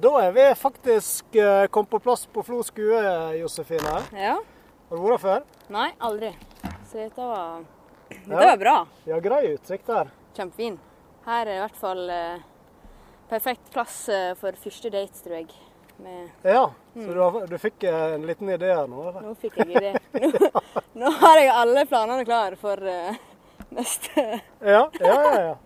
Da er vi faktisk eh, kommet på plass på Flo skue, Josefine. Ja. Har du vært der før? Nei, aldri. Så dette var, dette Ja. var bra. Ja, grei utsikt her. Kjempefin. Her er det i hvert fall eh, perfekt plass eh, for første date, tror jeg. Med, Ja, så du, har, du fikk en liten idé her nå? eller? nå fikk jeg idé. Nå, nå har jeg alle planene klare for uh, neste Ja, ja, ja. ja.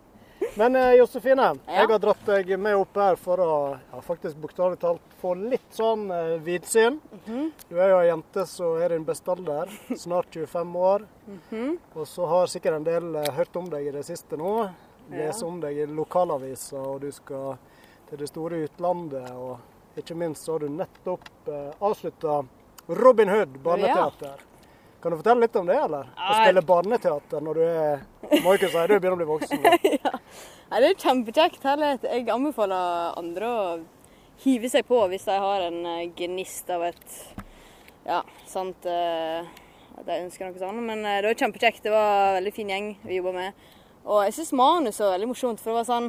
Men eh, Josefine, Ja. jeg har dratt deg med opp her for å ja, faktisk bokstavelig talt få litt sånn eh, vidsyn. Mhm. Du er jo ei jente som er din beste alder, snart 25 år. Mhm. Og så har sikkert en del eh, hørt om deg i det siste nå. Lese om deg i lokalaviser, og du skal til det store utlandet. Og ikke minst så har du nettopp eh, avslutta Robin Hood barneteater. Kan du fortelle litt om det, eller? Å Ja. spille barneteater når du er Må ikke si du begynner å bli voksen. ja. Nei, Det er kjempekjekt. Herlighet. Jeg anbefaler andre å hive seg på hvis de har en eh, gnist av et Ja, sant eh, At de ønsker noe sånt. Men eh, det var kjempekjekt. Det var en veldig fin gjeng vi jobba med. Og jeg syns manuset var veldig morsomt, for det var sånn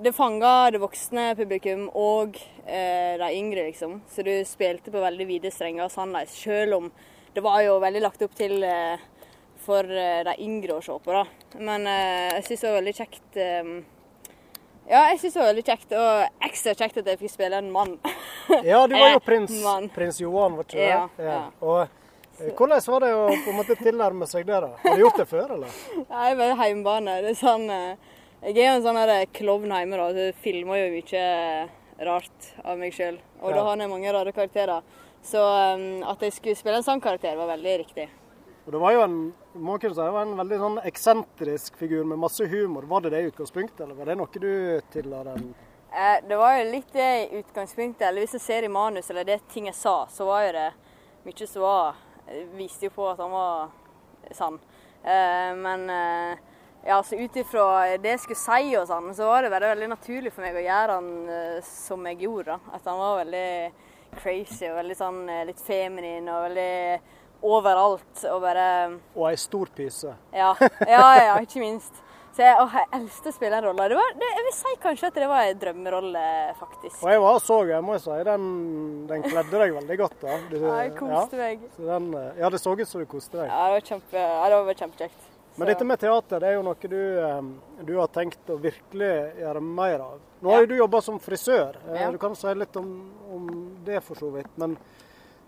Det fanga det voksne publikum og eh, de yngre, liksom. Så du spilte på veldig vide strenger sånn, sjøl om det var jo veldig lagt opp til eh, for eh, de yngre å se på, da. Men eh, jeg syns det var veldig kjekt Ja, jeg syns det var veldig kjekt, og ekstra kjekt at jeg fikk spille en mann. Ja, du var jo prins, prins Johan, var ikke det? Ja, ja. Og hvordan var det å på en måte tilnærme seg det, da? Har du gjort det før, eller? Jeg er bare hjemmebane. Det er sånn Jeg er jo en sånn klovn hjemme, da. Så jeg filmer jo mye rart av meg sjøl. Og Ja. da har jeg mange rare karakterer. Så eh, at jeg skulle spille en sånn karakter, var veldig riktig. Og det var jo en, må kunne si, det var en veldig sånn eksentrisk figur med masse humor. Var det det i utgangspunktet, eller var det noe du tilla den? Eh, det var jo litt det i utgangspunktet. Eller hvis jeg ser i manus, eller det ting jeg sa, så var jo det mye som var Viste jo på at han var sann. Eh, men eh, ja, så ut ifra det jeg skulle si og sånn, så var det veldig, veldig naturlig for meg å gjøre han eh, som jeg gjorde. At han var veldig crazy og veldig sånn eh, litt feminin og veldig overalt. Og bare Og ei stor pyse. Ja, ja, ja ikke minst. Så jeg, åh, jeg elsket å spille en rolle. Det var, det, jeg vil si kanskje at det var en drømmerolle, faktisk. Og jeg var så, jeg må si, den, den kledde deg veldig godt. da. Du, Ja, jeg koste meg. så den, eh, ja, det så ut som du koste deg. Ja, det var, kjempe, ja, det var kjempekjekt. Men dette med teater det er jo noe du, eh, du har tenkt å virkelig gjøre mer av. Nå har jo du jobba som frisør. Ja. Du kan si litt om det for så vidt. Men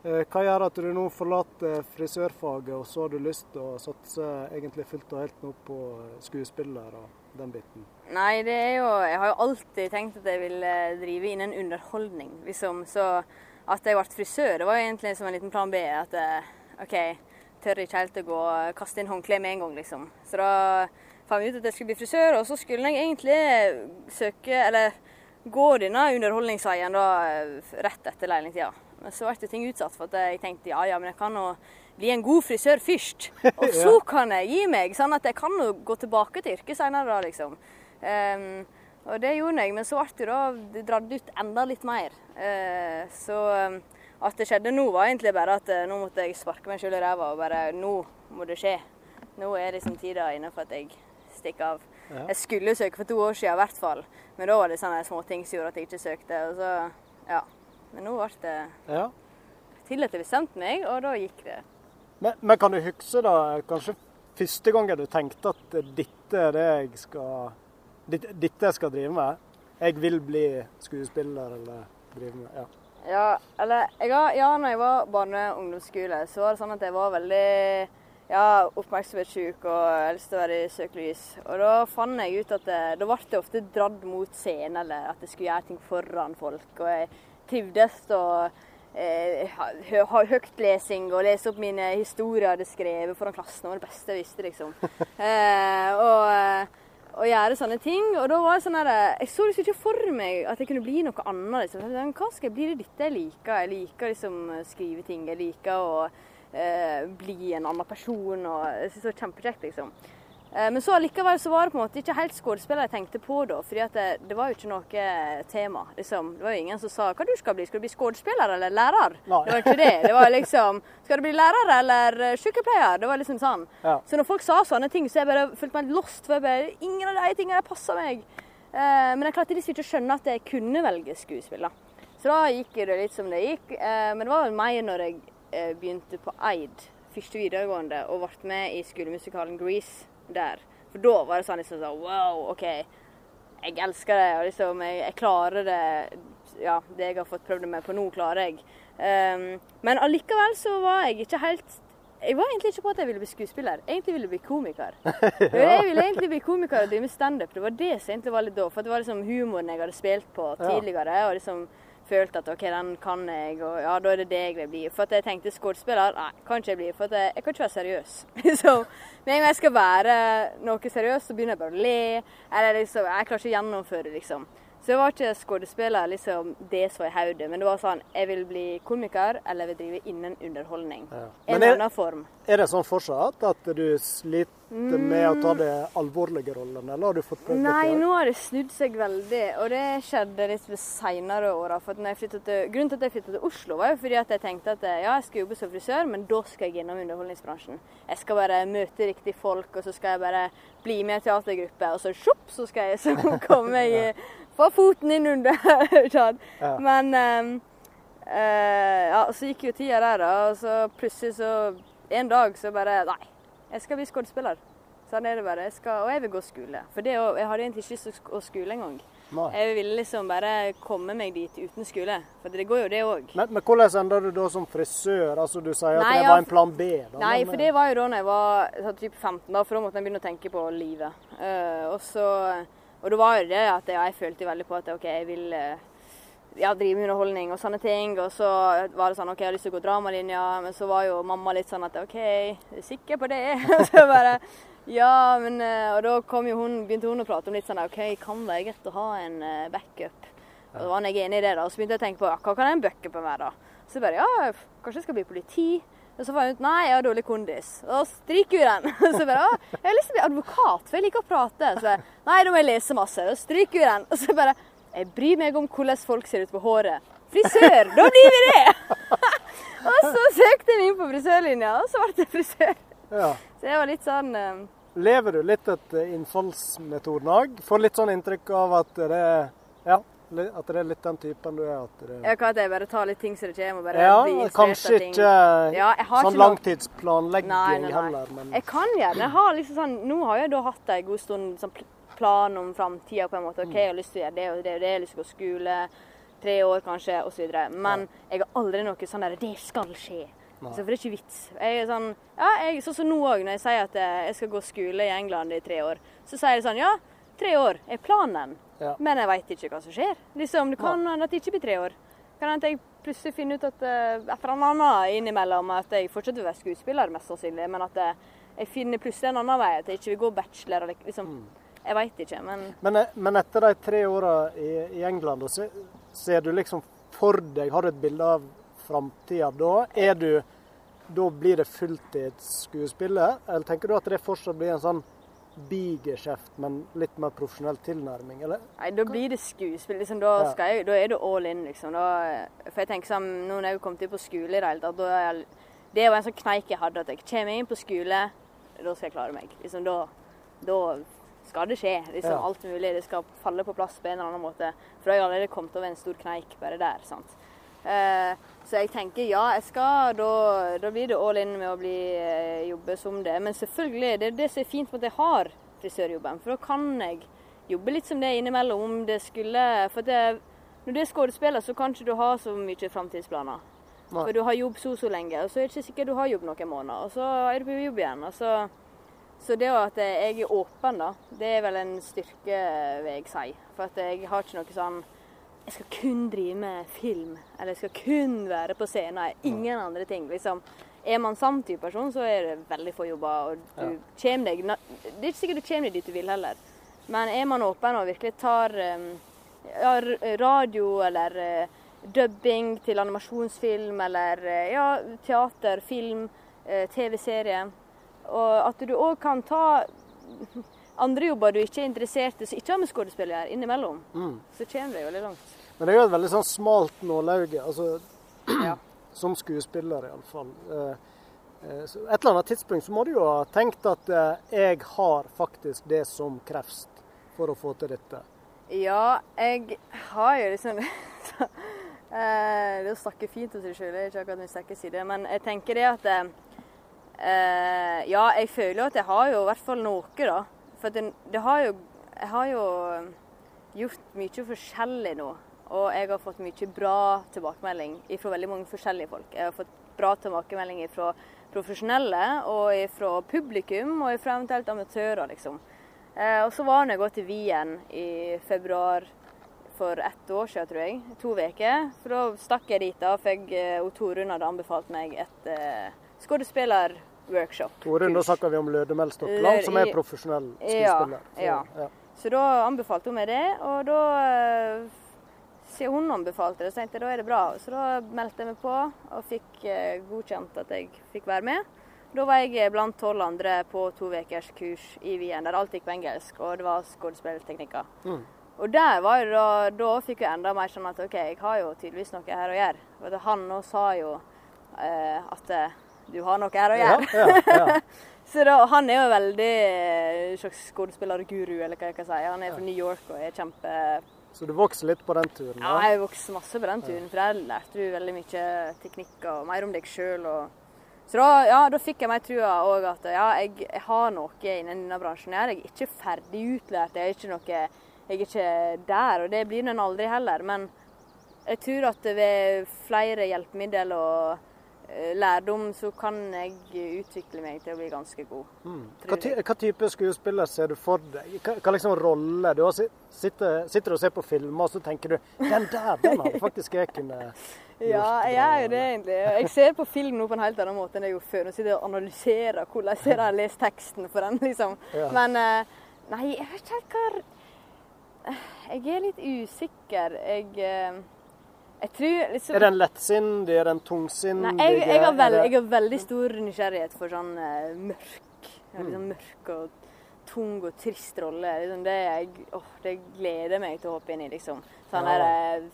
eh, hva gjør at du nå forlater frisørfaget, og så har du lyst til å satse egentlig fullt og helt nå på skuespiller og den biten? Nei, det er jo Jeg har jo alltid tenkt at jeg vil drive innen underholdning, liksom. Så at jeg ble frisør, det var egentlig som en liten plan B. At eh, OK, tør ikke helt å gå og kaste inn håndkle med en gang, liksom. Så da fant vi ut at jeg skulle bli frisør, og så skulle jeg egentlig søke, eller gå denne underholdningsveien da rett etter lærlingtida. Men så ble ting utsatt, for at jeg tenkte ja ja, men jeg kan nå bli en god frisør først. Og så kan jeg gi meg, sånn at jeg kan jo gå tilbake til yrket senere da, liksom. Um, og det gjorde jeg, men så ble det da det dratt ut enda litt mer. Uh, så um, at det skjedde nå, var egentlig bare at uh, nå måtte jeg sparke meg sjøl i ræva og bare Nå må det skje. Nå er liksom tida inne for at jeg stikker av. Ja. Jeg skulle søke for to år siden i hvert fall, men da var det sånne småting som gjorde at jeg ikke søkte. Og så, ja. Men nå ble det Ja. til at jeg bestemte meg, og da gikk det. Men, men kan du huske da, kanskje første gangen du tenkte at dette er det jeg skal dette, dette jeg skal drive med? Jeg vil bli skuespiller eller drive med Ja. Ja, eller jeg ja, når jeg var barne- og ungdomsskole, så var det sånn at jeg var veldig ja, oppmerksomhetssjuk og jeg lyst til å være i søkelys. Og da fant jeg ut at det, da ble det ofte dratt mot scenen, eller at jeg skulle gjøre ting foran folk. Og jeg trivdes å eh, ha, ha høytlesing og lese opp mine historier jeg hadde skrevet foran klassen. Det var det beste jeg visste, liksom. Eh, og, eh, og gjøre sånne ting. Og da var det sånn her Jeg så liksom ikke for meg at jeg kunne bli noe annet. Liksom. Jeg Hva skal jeg bli? Det er dette jeg liker. Jeg liker liksom å skrive ting. Jeg liker å eh, bli en annen person. og Jeg synes det var kjempekjekt, liksom. Eh, men så likevel så var det på en måte ikke helt skuespiller jeg tenkte på da. fordi det, det var jo ikke noe tema. liksom. Det var jo ingen som sa hva du skal bli. Skal du bli skuespiller eller lærer? Nei. Det var ikke det. Det var liksom Skal du bli lærer eller eh, sykepleier? Det var liksom sånn. Ja. Så når folk sa sånne ting, så jeg bare følte meg lost. For jeg bare, ingen av de tingene passer meg. Eh, men jeg klarte liksom ikke å skjønne at jeg kunne velge skuespiller. Så da gikk det litt som det gikk. Eh, men det var vel meg når jeg begynte på Eid, første videregående, og ble med i skolemusikalen Grease der. For da var det sånn liksom sånn Wow, OK. Jeg elsker det, og liksom jeg, jeg klarer det. Ja, det jeg har fått prøvd meg på nå, klarer jeg. Um, men allikevel så var jeg ikke helt Jeg var egentlig ikke på at jeg ville bli skuespiller. Egentlig ville jeg bli komiker. Jeg ville egentlig bli komiker og drive med standup. Det var det som egentlig var litt da. For det var liksom humoren jeg hadde spilt på tidligere. og liksom følte at OK, den kan jeg, og ja, da er det det jeg vil bli. For at jeg tenkte skuespiller, nei, kan ikke jeg bli. For at jeg, jeg kan ikke være seriøs. så med en gang jeg skal være noe seriøst, så begynner jeg bare å le. Eller liksom, jeg klarer ikke å gjennomføre det, liksom. Så jeg var ikke skuespiller liksom det som i hodet, men det var sånn jeg vil bli komiker eller jeg vil drive innen underholdning. Ja. En eller annen form. Er det sånn fortsatt at du sliter med å ta de alvorlige rollene, eller har du fått prøvd det? Nei, nå har det snudd seg veldig, og det skjedde litt ved seinere åra. Grunnen til at jeg flyttet til Oslo, var jo fordi at jeg tenkte at ja, jeg skal jobbe som frisør, men da skal jeg innom underholdningsbransjen. Jeg skal bare møte riktige folk, og så skal jeg bare bli med i teatergruppe, og så sjopp, så skal jeg så komme i få foten inn under. ja. Men um, uh, ja, så gikk jo tida der, da. Og så plutselig så En dag så bare Nei, jeg skal bli skuespiller. Sånn er det bare. Jeg skal, og jeg vil gå skole. For det, jeg hadde egentlig ikke lyst til å gå skole engang. Jeg ville liksom bare komme meg dit uten skole. For det går jo det òg. Men, men, hvordan enda du da som frisør? Altså Du sier at nei, det var en plan B? Da, nei, men, for det var jo da jeg var typ 15, da, for da måtte jeg begynne å tenke på livet. Uh, og så og det var jo det at jeg følte veldig på at OK, jeg vil eh, ja, drive med underholdning og sånne ting. Og så var det sånn OK, jeg har lyst til å gå dramalinja. Men så var jo mamma litt sånn at OK, er du sikker på det? og så bare Ja, men eh, Og da kom jo hun, begynte hun å prate om litt sånn OK, kan være greit å ha en eh, backup. Og da var jeg enig i det, da. Og så begynte jeg å tenke på ja, hva kan en backup være, da? Så bare ja, kanskje jeg skal bli politi. Og så fant jeg ut nei, jeg har dårlig kondis. Og stryker den. Og så bare å, jeg har lyst til å bli advokat, for jeg liker å prate. Så jeg, nei, da må jeg lese masse. Da stryker den. Og så bare jeg bryr meg om hvordan folk ser ut på håret. Frisør! Da blir vi det! og så søkte jeg inn på frisørlinja, og så ble jeg frisør. Ja. Så jeg var litt sånn um... Lever du litt etter innfallsmetoden òg? Får litt sånn inntrykk av at det ja, at det er litt den typen du er? At det... Ja, hva at jeg bare tar litt ting som det kommer? Bare ja, blir kanskje ikke ja, sånn langtidsplanlegging nei, nei, nei. heller. Men... Jeg kan gjøre ha liksom sånn, nå har jeg da hatt en god stund sånn plan om framtida på en måte. OK, jeg har lyst til å gjøre det og det og det, jeg har lyst til å gå skole. Tre år kanskje, osv. Men ja. jeg har aldri noe sånn der Det skal skje. Så for det er ikke vits. Jeg er sånn, ja, jeg, sånn som nå òg, når jeg sier at eh, jeg skal gå skole i England i tre år, så sier jeg sånn Ja, tre år er planen. Ja. Men jeg veit ikke hva som skjer. Liksom, det kan hende at det ikke blir tre år. Kan hende at jeg plutselig finner ut at uh, et eller annet innimellom at jeg fortsetter å være skuespiller, mest sannsynlig, men at eh, jeg finner plutselig en annen vei. At jeg ikke vil gå bachelor. Liksom. Mm. Jeg veit ikke, men men, eh, men etter de tre åra i, i, England, så ser du liksom for deg Har du et bilde av framtida da? Er du Da blir det fulltidsskuespiller, eller tenker du at det fortsatt blir en sånn bigeskjeft, men litt mer profesjonell tilnærming, eller? Nei, da blir det skuespill. Liksom, da, ja. jeg, da, er du all in, liksom. Da, for jeg tenker sånn, nå når jeg kom til på skole i det hele tatt, jeg, det var en sånn kneik jeg hadde, at jeg kommer inn på skole, da skal jeg klare meg. Liksom, da, da skal det skje. Liksom, ja. Alt mulig. Det skal falle på plass på en eller annen måte. For da har jeg allerede kommet over en stor kneik bare der. sant? Uh, så jeg tenker ja, jeg skal, da, da blir det all in med å bli, eh, jobbe som det. Men selvfølgelig, det er det som er fint med at jeg har frisørjobben. For da kan jeg jobbe litt som det innimellom om det skulle For det, når du er skuespiller, så kan ikke du ha så mye framtidsplaner. For du har jobb så så lenge, og så er det ikke sikkert du har jobb noen måneder. Og så er du på jobb igjen. så... Så det at jeg er åpen, da, det er vel en styrke, vil jeg si. For at jeg har ikke noe sånn jeg skal kun drive med film, eller jeg skal kun være på scenen. Ingen andre ting. liksom. Er man samme type person, så er det veldig få jobber. og du ja. kommer deg, Det er ikke sikkert du kommer deg dit du vil heller. Men er man åpen og virkelig tar ja, radio eller uh, dubbing til animasjonsfilm eller uh, ja, teater, film, uh, TV-serie Og at du òg kan ta andre jobber du ikke er interessert i, som ikke har med skuespill å gjøre, innimellom, mm. så kommer det veldig langt. Men det er jo et veldig sånn smalt nålauge, altså, ja. som skuespiller iallfall. Eh, eh, et eller annet tidspunkt så må du jo ha tenkt at eh, jeg har faktisk det som kreves for å få til dette. Ja, jeg har jo liksom Det å snakke fint om seg sjøl er ikke akkurat min sterke side, men jeg tenker det at Ja, jeg føler jo at jeg har jo i hvert fall noe, da. For det, det har jo Jeg har jo gjort mye forskjellig nå. Og jeg har fått mye bra tilbakemelding fra veldig mange forskjellige folk. Jeg har fått bra tilbakemelding fra profesjonelle, og fra publikum, og fra eventuelt amatører, liksom. Eh, og så var jeg gått til Wien i februar for ett år siden, tror jeg. To uker. For da stakk jeg dit, da, for jeg, eh, Torunn hadde anbefalt meg et uh, skuespillerworkshop. Torunn, da snakker vi om Lødemel Stokkeland, som er profesjonell skuespiller. Ja, ja. Så, ja. så da anbefalte hun meg det, og da eh, siden hun anbefalte det, så tenkte jeg da er det bra. Så da meldte jeg meg på og fikk eh, godkjent at jeg fikk være med. Da var jeg blant tolv andre på to ukers kurs i Wien, der alt gikk på engelsk, og det var skuespillteknikker. Mm. Og der var det da, da fikk jeg enda mer sånn at OK, jeg har jo tydeligvis noe her å gjøre. For han nå sa jo eh, at eh, du har noe her å gjøre. Ja, ja, ja. Så da, han er jo veldig eh, skuespillerguru, eller hva jeg kan si. Han er fra New York og er kjempe Så du vokste litt på den turen? Da? Ja, jeg vokste masse på den turen. For der lærte du veldig mye teknikker og mer om deg sjøl. Så da, ja, da fikk jeg meg trua òg at ja, jeg, jeg, har noe innen denne bransjen. Jeg er ikke ferdig utlært. Jeg er ikke, noe, jeg er ikke der, og det blir en aldri heller. Men jeg tror at ved flere hjelpemidler og lærdom, så kan jeg utvikle meg til å bli ganske god. Mm. Hva, hva, type skuespiller ser du for deg? Hva, hva liksom rolle? Du sitter, sitter, og ser på filmer, og så tenker du den der, den hadde faktisk jeg kunne ja, jeg gjør jo det egentlig. Jeg ser på film nå på en helt annen måte enn jeg gjorde før. Nå sitter jeg og analyserer hvordan jeg har lest teksten for den, liksom. Ja. Men eh, nei, jeg vet ikke helt hva Jeg er litt usikker. Jeg eh, jeg tror liksom Er den lettsindig? Er den tungsinn? Nei, jeg, jeg, har veld, jeg, har veldig stor nysgjerrighet for sånn uh, mørk. Liksom mørk og tung og trist rolle. Liksom det, jeg, oh, det gleder meg til å hoppe inn i, liksom. Sånn ja. der,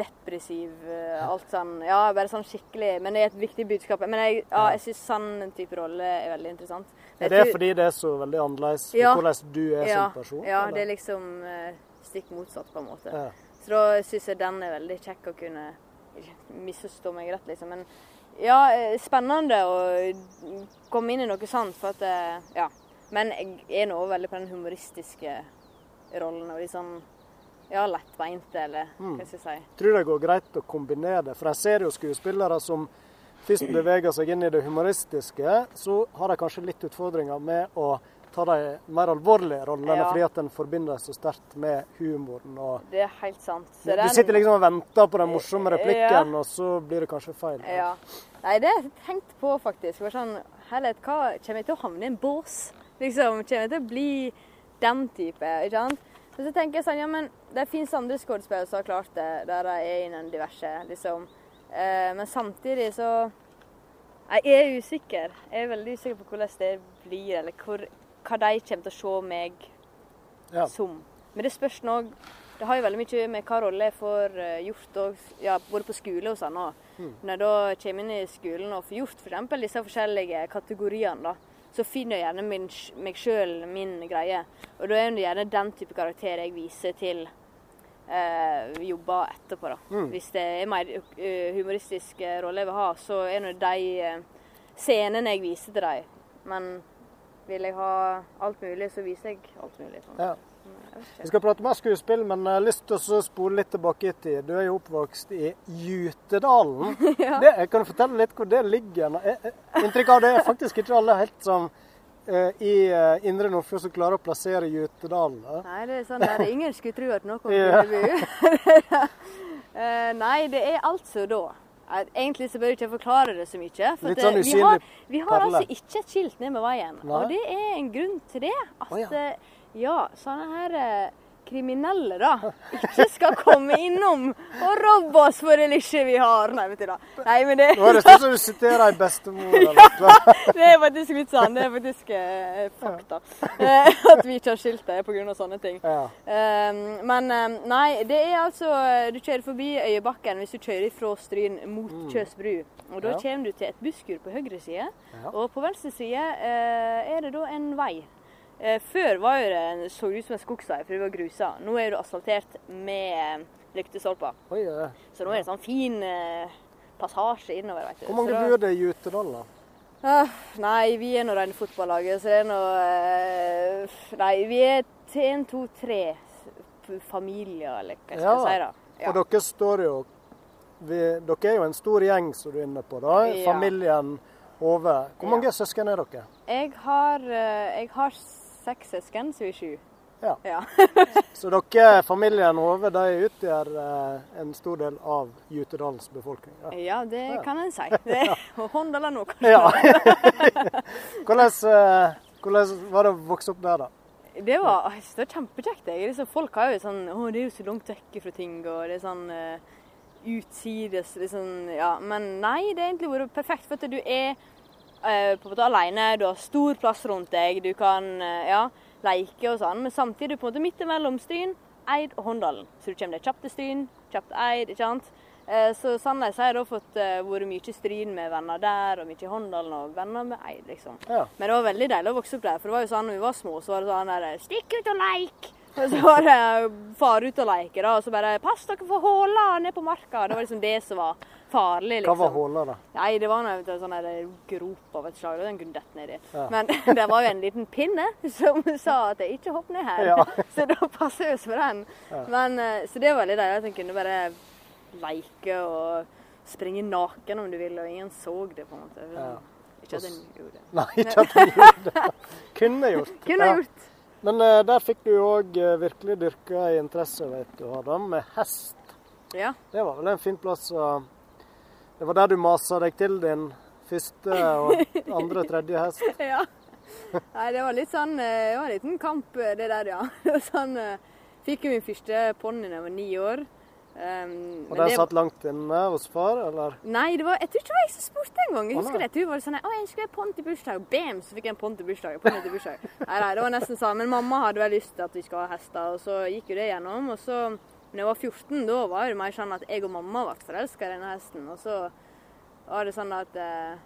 depressiv. Eh, alt sånn Ja, bare sånn skikkelig Men det er et viktig budskap. Men jeg, ja, jeg syns sånn type rolle er veldig interessant. Er det tror, fordi det er så veldig annerledes ja, hvordan du er ja, som person? Ja, eller? det er liksom uh, stikk motsatt, på en måte. Ja. Så da syns jeg den er veldig kjekk å kunne misforstå meg rett, liksom. Men ja, eh, spennende å komme inn i noe sånt. For at Ja. Men jeg er nå veldig på den humoristiske rollen. og liksom ja, lettbeinte, eller mm. hva skal jeg si. Tror det går greit å kombinere det. For jeg ser jo skuespillere som først beveger seg inn i det humoristiske, så har de kanskje litt utfordringer med å ta de mer alvorlige rollene, ja. fordi at en forbinder så sterkt med humoren. Og det er helt sant. Så du sitter liksom og venter på den morsomme replikken, ja. og så blir det kanskje feil. Ja. Nei, det har jeg tenkt på, faktisk. Sånn, Herlighet, hva kommer jeg til å havne i en bås? Liksom, Kommer jeg til å bli den type? ikke sant? Men så tenker jeg sånn, ja, men det fins andre skuespillere som har klart det, der de er innen diverse, liksom. Eh, men samtidig så Jeg er usikker. Jeg er veldig usikker på hvordan det blir, eller hvor, hva de kommer til å se meg ja. som. Men det spørs nå Det har jo veldig mye med hva rolle jeg får uh, gjort, og, ja, både på skole og sånn òg. Mm. Når jeg da kommer inn i skolen og får gjort f.eks. disse forskjellige kategoriene, da så finner jeg gjerne min, meg sjøl, min greie. Og da er det gjerne den type karakter jeg viser til eh, jobber etterpå. da. Mm. Hvis det er mer uh, humoristisk rolle jeg vil ha, så er det de uh, scenene jeg viser til dem. Men vil jeg ha alt mulig, så viser jeg alt mulig. Sånn. Ja. Vi skal prate mer skuespill, men jeg har lyst til å spole litt tilbake i tid. Du er jo oppvokst i Jutedalen. ja. det, kan du fortelle litt hvor det ligger? Inntrykk av det er faktisk ikke alle helt som uh, i uh, Indre Nordfjord som klarer å plassere Jutedalen. Nei, det er sånn der ingen skulle tro at noe ville bo. uh, nei, det er altså da. Egentlig så bør jeg ikke forklare det så mye. For sånn vi har, vi har altså ikke et skilt ned med veien. Nei. Og det er en grunn til det. At oh, ja. Ja, sånne her eh, kriminelle, da, ikke skal komme innom og robbe oss for det lille vi har. Nei, vet du da. Nei, men det Nå er det sånn som du siterer ei bestemor eller noe. det er faktisk litt sånn. Det er faktisk eh, fakta. Eh, at vi ikke har skilt det pga. sånne ting. Ja. Um, men um, nei, det er altså Du kjører forbi Øyebakken hvis du kjører fra Stryn mot mm. Kjøs bru. Og da ja. kommer du til et busskur på høyre side. Ja. Og på venstre side uh, er det da en vei Eh, før var jo det, så ut som en skogsvei, for det var grusa. Nå er det asfaltert med lyktestolper. Oi, ja. Så nå er det sånn fin eh, passasje innover. vet du. Hvor mange bor det i Jutedal, da? Ah, nei, vi er nå rene fotballaget, så det er nå eh, Nei, vi er en, to, tre familier, eller hva jeg skal Ja, si. da. Ja. Og dere står jo vi, Dere er jo en stor gjeng, som du er inne på. da. Familien Hove. Hvor mange søsken er dere? Jeg har, eh, jeg har seks søsken, så vi er sju. Ja. Ja. Så dere, familien Hove, de utgjør eh, en stor del av Jutedalens befolkning. Ja. ja, det Ja. kan en si. Det, er hånd eller kanskje. ja. hvordan, eh, hvordan var det å vokse opp der, da? Det var, det var kjempekjekt. Liksom, folk har jo sånn Å, det er jo så langt vekk fra ting, og det er sånn uh, utsides liksom, Ja. Men nei, det har egentlig vært perfekt, for at du er på en måte alene. Du har stor plass rundt deg. Du kan eh, ja, leke og sånn. Men samtidig på en måte midt mellom Stryn, Eid og Håndalen. Så du kommer deg kjapt til Stryn, kjapt Eid. ikke sant? Eh, Så sannelig har jeg da fått vært mye i Stryn med venner der, og mye i Håndalen og venner med Eid, liksom. Ja. Men det var veldig deilig å vokse opp der. For det var jo sånn når vi var små, så var det sånn der Stikk ut og leik! Og så var det far ut og leke, da. Og så bare Pass dere for håla ned på marka. Det var liksom det som var farlig, liksom. Hva liksom. var hullet, da? Nei, det var noe sånn der grop av et slag. Den kunne dette nedi. Ja. Men det var jo en liten pinne som sa at jeg ikke hopp ned her. Ja. Så da passer jeg oss for den. Ja. Men, eh, så det var veldig deilig at en kunne bare leke og springe naken om du vil, og ingen så det, på en måte. Ja. Ikke at en gjorde det. Nei, ikke at du gjorde det. Kunne gjort. Kunne gjort. Men uh, der fikk du òg virkelig dyrka ei interesse, vet du, Adam, med hest. Ja. Det var vel en fin plass å Det var der du masa deg til din første og andre tredje hest. ja. Nei, det var litt sånn eh, Det var en liten kamp, eh, det der, ja. Det var sånn eh, Fikk jo min første ponni da jeg var ni år. Um, Og den satt langt inne hos far, eller? Nei, det var, jeg tror ikke det var jeg som spurte engang. Jeg husker det. Jeg tror det var sånn, å, jeg ønsker en ponni til bursdag. Bam, så fikk jeg en ponni til bursdag. Ponni til bursdag. Nei, nei, det var nesten sånn. Men mamma hadde vel lyst til at vi skulle ha hester, og så gikk jo det gjennom. Og så, når jeg var 14, da var det mer sånn at jeg og mamma ble forelska i denne hesten. Og så var det sånn at eh,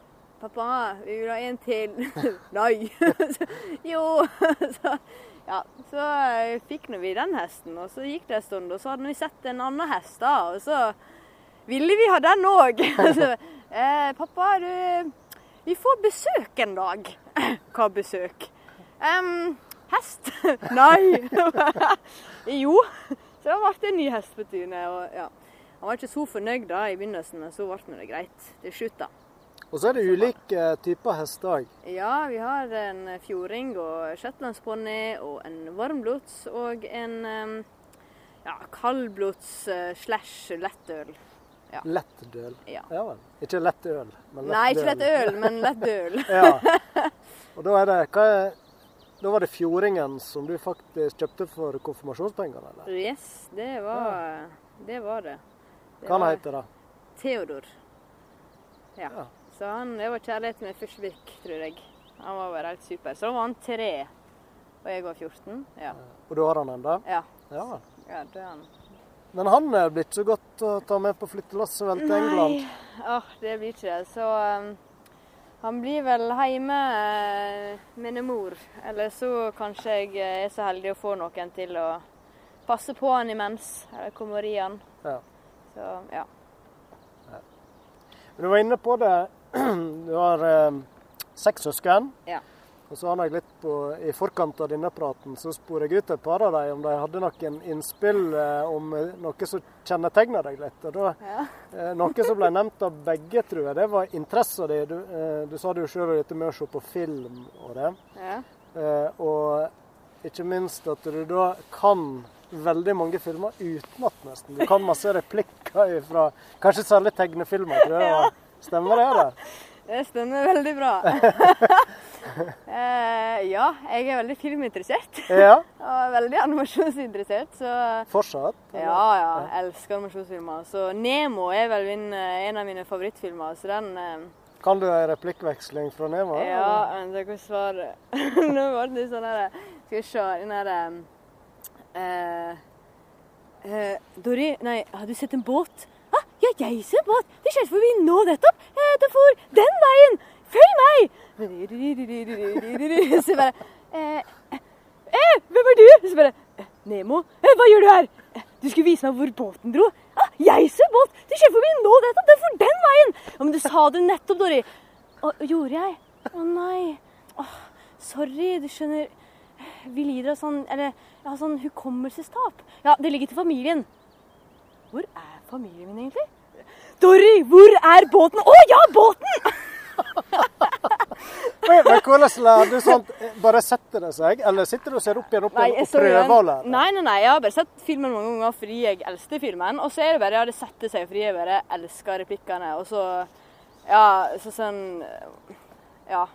Pappa, vi vil ha en til. Nei. Jo. Så, ja, så eh, fikk vi den hesten, og så gikk det en stund, og så hadde vi sett en annen hest da, og så ville vi ha den òg. eh, pappa, du, vi får besøk en dag. Hva besøk? Um, hest? Nei. jo. Så ble det en ny hest på tunet. Og, ja. Han var ikke så fornøyd da i begynnelsen, men så ble det greit til slutt, da. Og så er det ulike typer hester òg. Ja, vi har en fjording og shetlandsponni og en varmblods og en ja, kaldblods eh, slash lettøl. Ja. Lettdøl. Ja. Ja vel. Ikke lettøl, men Nei, ikke lettøl, men lettøl. Ja. Og da er det hva er, Da var det fjordingen som du faktisk kjøpte for konfirmasjonspengene, eller? Yes, det var det. Var det. det Hva var heter det? Theodor. Ja. Ja. Så han, det var kjærlighet med første blikk, tror jeg. Han var bare helt super. Så da var han tre, og jeg var 14. Ja. Og du har han ennå? Ja, Ja. ja det er han. Men han er blitt så godt å ta med på flyttelasset vel til England? Nei, oh, det blir ikke det. Så um, han blir vel hjemme uh, med mor. Eller så kanskje jeg eh, er så heldig å få noen til å passe på han imens. Eller komme og ri han. Ja. Så ja. Men Du var inne på det. Du har eh, seks søsken. Ja. Og så har jeg litt på, I forkant av denne praten så spor jeg ut et par av dem om de hadde noen innspill eh, om noe som kjennetegner deg litt. Og da, Ja. eh, noe som ble nevnt av begge, tror jeg, det var interessen din. Du, eh, du sa det jo sjøl dette med å se på film og det. ja. Eh, og ikke minst at du da kan veldig mange filmer utenat, nesten. Du kan masse replikker fra kanskje særlig tegnefilmer. tror jeg. Ja. Stemmer det? eller? Det stemmer veldig bra. eh, ja, jeg er veldig filminteressert. Ja, Og veldig animasjonsinteressert. Så fortsatt? eller? ja, ja. Jeg elsker animasjonsfilmer. Så Nemo er vel min, eh, en av mine favorittfilmer. Så den eh, Kan du en replikkveksling fra Nemo? Ja, men det kan svare? Nå var det litt sånn her Skal vi se Den her... eh, eh, Dori, nei, har du sett en båt? Ah, Ja, jeg ser båt! Det skjedde forbi nå nettopp! Eh, det for den veien! Følg meg! Så bare eh, eh, Hvem er du? Så bare eh, Nemo. Eh, hva gjør du her? Du skulle vise meg hvor båten dro. Ah, jeg ser båt! Du kjører forbi nå! Det er for den veien! Ja, men du sa det nettopp, Dori. Å, gjorde jeg? Å nei. Åh, sorry, du skjønner. Vi lider av sånn Eller jeg har sånn hukommelsestap. Ja, det ligger til familien. Hvor er familien min, egentlig? Dory, hvor er båten? Å ja, båten! Men, hvordan lærer du sånt? Bare setter det seg, eller sitter du og ser opp igjen opp igjen og prøver å lære? Nei, nei, nei, jeg har bare sett filmen mange ganger fordi jeg elsker filmen. Og så er det bare, ja, det setter seg fordi jeg bare elsker replikkene. Og så, ja, så sånn Ja.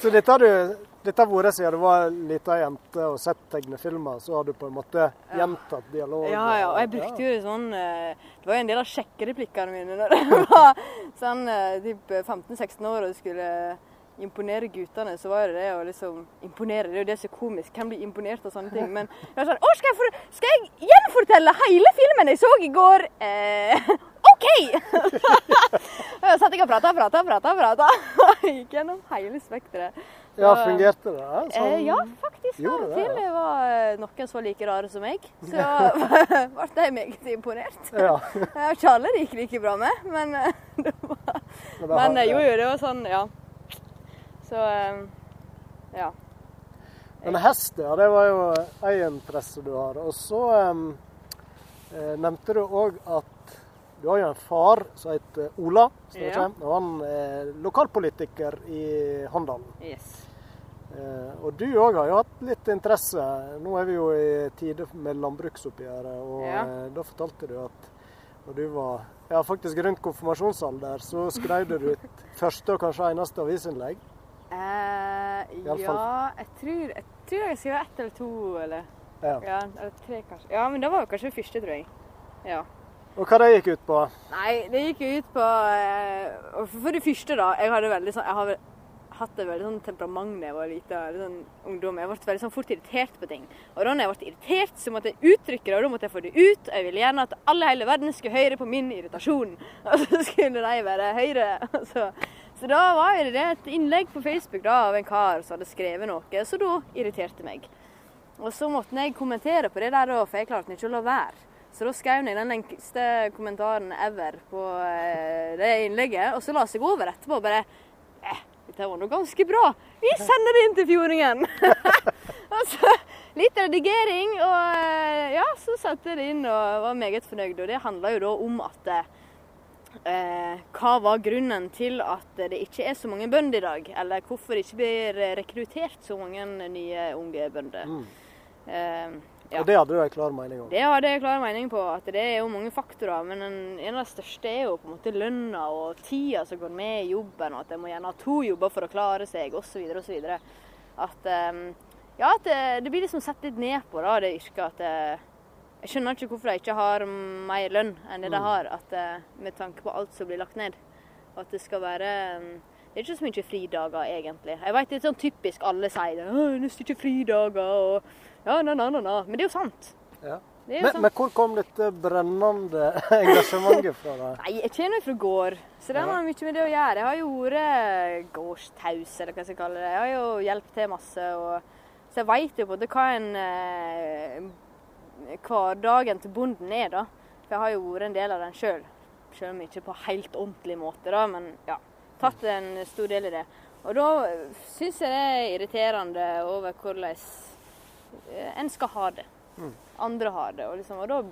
Så dette har du dette har vært siden du var lita jente og sett tegnefilmer, så har du på en måte gjentatt dialog? Ja, ja, og jeg brukte jo sånn eh, Det var jo en del av sjekkereplikkene mine når jeg var sånn eh, typ 15-16 år og skulle imponere guttene, så var det det å liksom imponere. Det er jo det som er komisk. Hvem blir imponert av sånne ting? Men jeg var sånn Å, skal jeg, for, skal jeg gjenfortelle hele filmen jeg så i går? Eh, OK! og satt jeg og prata, prata, prata. prata. Gikk gjennom hele spekteret. Ja, fungerte det? Sånn, eh, ja, faktisk. Av og til det var eh, noen som var like rare som meg. Så ble jeg meget imponert. Ja. ikke alle det gikk like bra med, men eh, det var Men jo, jo, det var sånn, ja. Så ja. Men hest, ja, det var jo én interesse du har. Og så eh, nevnte du òg at du har jo en far som heter Ola. Ja. Og han er lokalpolitiker i Håndalen. Yes. Eh, og du òg har jo hatt litt interesse. Nå er vi jo i tide med landbruksoppgjøret, og ja. eh, da fortalte du at når du var ja, faktisk rundt konfirmasjonsalder, så skrev du ditt første og kanskje eneste avisinnlegg. Eh, ja, jeg tror, jeg tror jeg skrev ett eller to, eller, ja. ja. eller tre, kanskje. Ja, men det var kanskje det første, tror jeg. Ja. Og hva det gikk ut på? Nei, det gikk ut på eh, For det første, da. Jeg veldig sånn Jeg har hatt et veldig sånn temperament da jeg var liten sånn ungdom. Jeg ble veldig sånn fort irritert på ting. Og da jeg ble irritert, så måtte jeg uttrykke det, og da måtte jeg få det ut. Jeg ville gjerne at alle hele verden skulle høre på min irritasjon. Og så skulle de være høyre. Så, så, da var det et innlegg på Facebook da, av en kar som hadde skrevet noe, så da irriterte meg. Og så måtte jeg kommentere på det der, for jeg klarte ikke å la være. Så da skrev jeg den lengste kommentaren ever på eh, det innlegget, og så la jeg over etterpå bare dette var nå ganske bra. Vi sender det inn til fjordingen! altså, litt redigering, og eh, ja, så satte jeg det inn og var meget fornøyd. Og det handla jo da om at eh, Hva var grunnen til at det ikke er så mange bønder i dag? Eller hvorfor det ikke blir rekruttert så mange nye unge bønder? Mm. Eh, ja. Og det hadde du en klar mening om? Det hadde jeg en klar mening på. at Det er jo mange faktorer. Men en, en av de største er jo på en måte lønna og tida som går med i jobben, og at jeg må gjerne ha to jobber for å klare seg, osv. osv. At, um, ja, at det, det, blir liksom sett litt ned på da, det yrket. at det, eh, Jeg skjønner ikke hvorfor de ikke har mer lønn enn det de mm. har, at, eh, med tanke på alt som blir lagt ned. At det skal være um, det er ikke så mye fridager, egentlig. Jeg vet Det er sånn typisk alle sier det. 'Nesten ikke fridager', og ja, na, na, na, na. Men det er jo sant. Ja. Men, sant. men, hvor kom dette brennende engasjementet fra? deg? Nei, Jeg kommer fra gård, så det har mye med det å gjøre. Jeg har jo vært gårdstaus, eller hva jeg skal kalle det. Jeg har jo hjulpet til masse. Og, så jeg veit jo både hva en eh, hverdagen til bonden er, da. For jeg har jo vært en del av den sjøl. Selv om ikke på helt ordentlig måte, da. Men ja, tatt en stor del i det. Og da syns jeg det er irriterende over hvordan en skal ha det. Mm. Andre har det. Og, liksom, og, da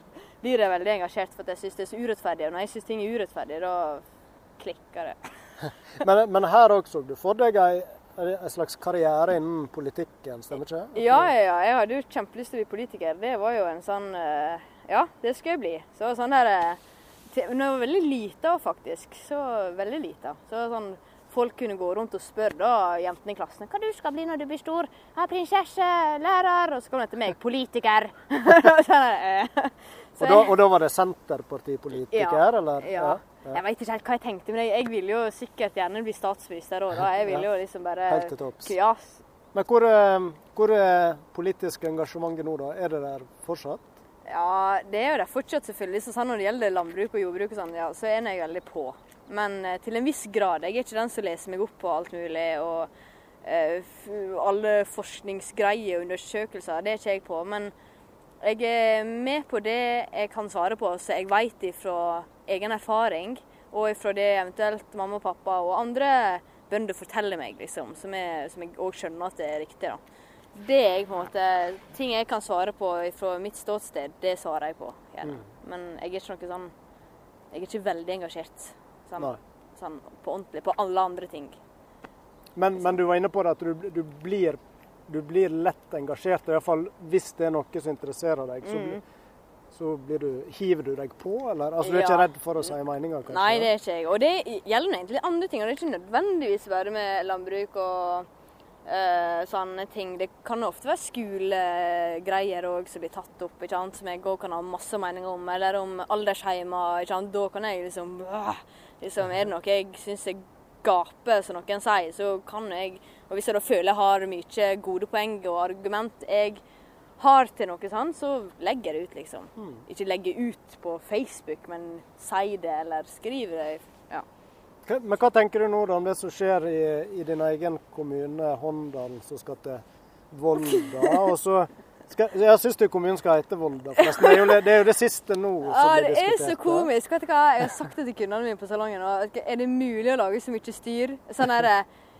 blir jeg veldig engasjert for at jeg syns det er så urettferdig. Og når jeg syns ting er urettferdig, da klikker det. men, men, her òg så du for deg ei, en slags karriere innen politikken, stemmer ikke det? Ja, ja, ja. Jeg hadde jo kjempelyst til å bli politiker. Det var jo en sånn eh, Ja, det skal jeg bli. Så sånn der eh, Når jeg var veldig lita faktisk, så veldig lita, så sånn folk kunne gå rundt og spørre da, jentene i klassen hva du skal bli når du blir stor. Ja, prinsesse, lærer, og så kom det til meg politiker. og, da, og, da, var det senterpartipolitiker, ja, eller? Ja. ja. Jeg veit ikke helt hva jeg tenkte, men jeg, jeg ville jo sikkert gjerne bli statsminister òg. Jeg ville jo liksom bare Helt til topps. Ja. Men hvor, eh, hvor er politisk engasjementet nå, da? Er det der fortsatt? Ja, det er jo det fortsatt, selvfølgelig. Så sånn når det gjelder landbruk og jordbruk og sånn, ja, så er jeg veldig på. Men eh, til en viss grad. Jeg er ikke den som leser meg opp på alt mulig. og uh, alle forskningsgreier og undersøkelser, det er ikke jeg på. Men Jeg er med på det jeg kan svare på, så jeg vet ifra egen erfaring, og ifra det eventuelt mamma og pappa og andre bønder forteller meg, liksom, som jeg òg skjønner at det er riktig. da. Det er jeg på en måte, Ting jeg kan svare på fra mitt ståsted, det svarer jeg på. Gjerne. Mm. Men jeg er ikke noe sånn Jeg er ikke veldig engasjert sånn, sånn på ordentlig på alle andre ting. Men, men, du var inne på det at du, du, blir, du blir lett engasjert, i hvert fall hvis det er noe som interesserer deg. så mm så du, hiver du deg på, eller? Altså, Du er ja. ikke redd for å si meninger, kanskje? Nei, det er ikke jeg. Og det gjelder egentlig andre ting. og Det er ikke nødvendigvis bare med landbruk og uh, sånne ting. Det kan ofte være skolegreier òg som blir tatt opp, ikke sant? som jeg òg kan ha masse meninger om. Eller om aldersheimer. Ikke sant? Da kan jeg liksom, uh, liksom Er det noe jeg syns er gaper, som noen sier, så kan jeg Og hvis jeg da føler jeg har mye gode poeng og argument jeg har til noe sånt, så legger jeg det ut, liksom. Mm. Ikke legge ut på Facebook, men si det eller skriver det. Ja. Men hva tenker du nå da om det som skjer i, i din egen kommune, Håndalen, som skal til Volda? og så skal, jeg syns kommunen skal hete Volda, forresten. Det er, jo, det er jo det siste nå som ja, blir diskutert. Det er så komisk. Vet du hva? Jeg har sagt det til kundene mine på salongen. Er det mulig å lage så mye styr? Sånn er det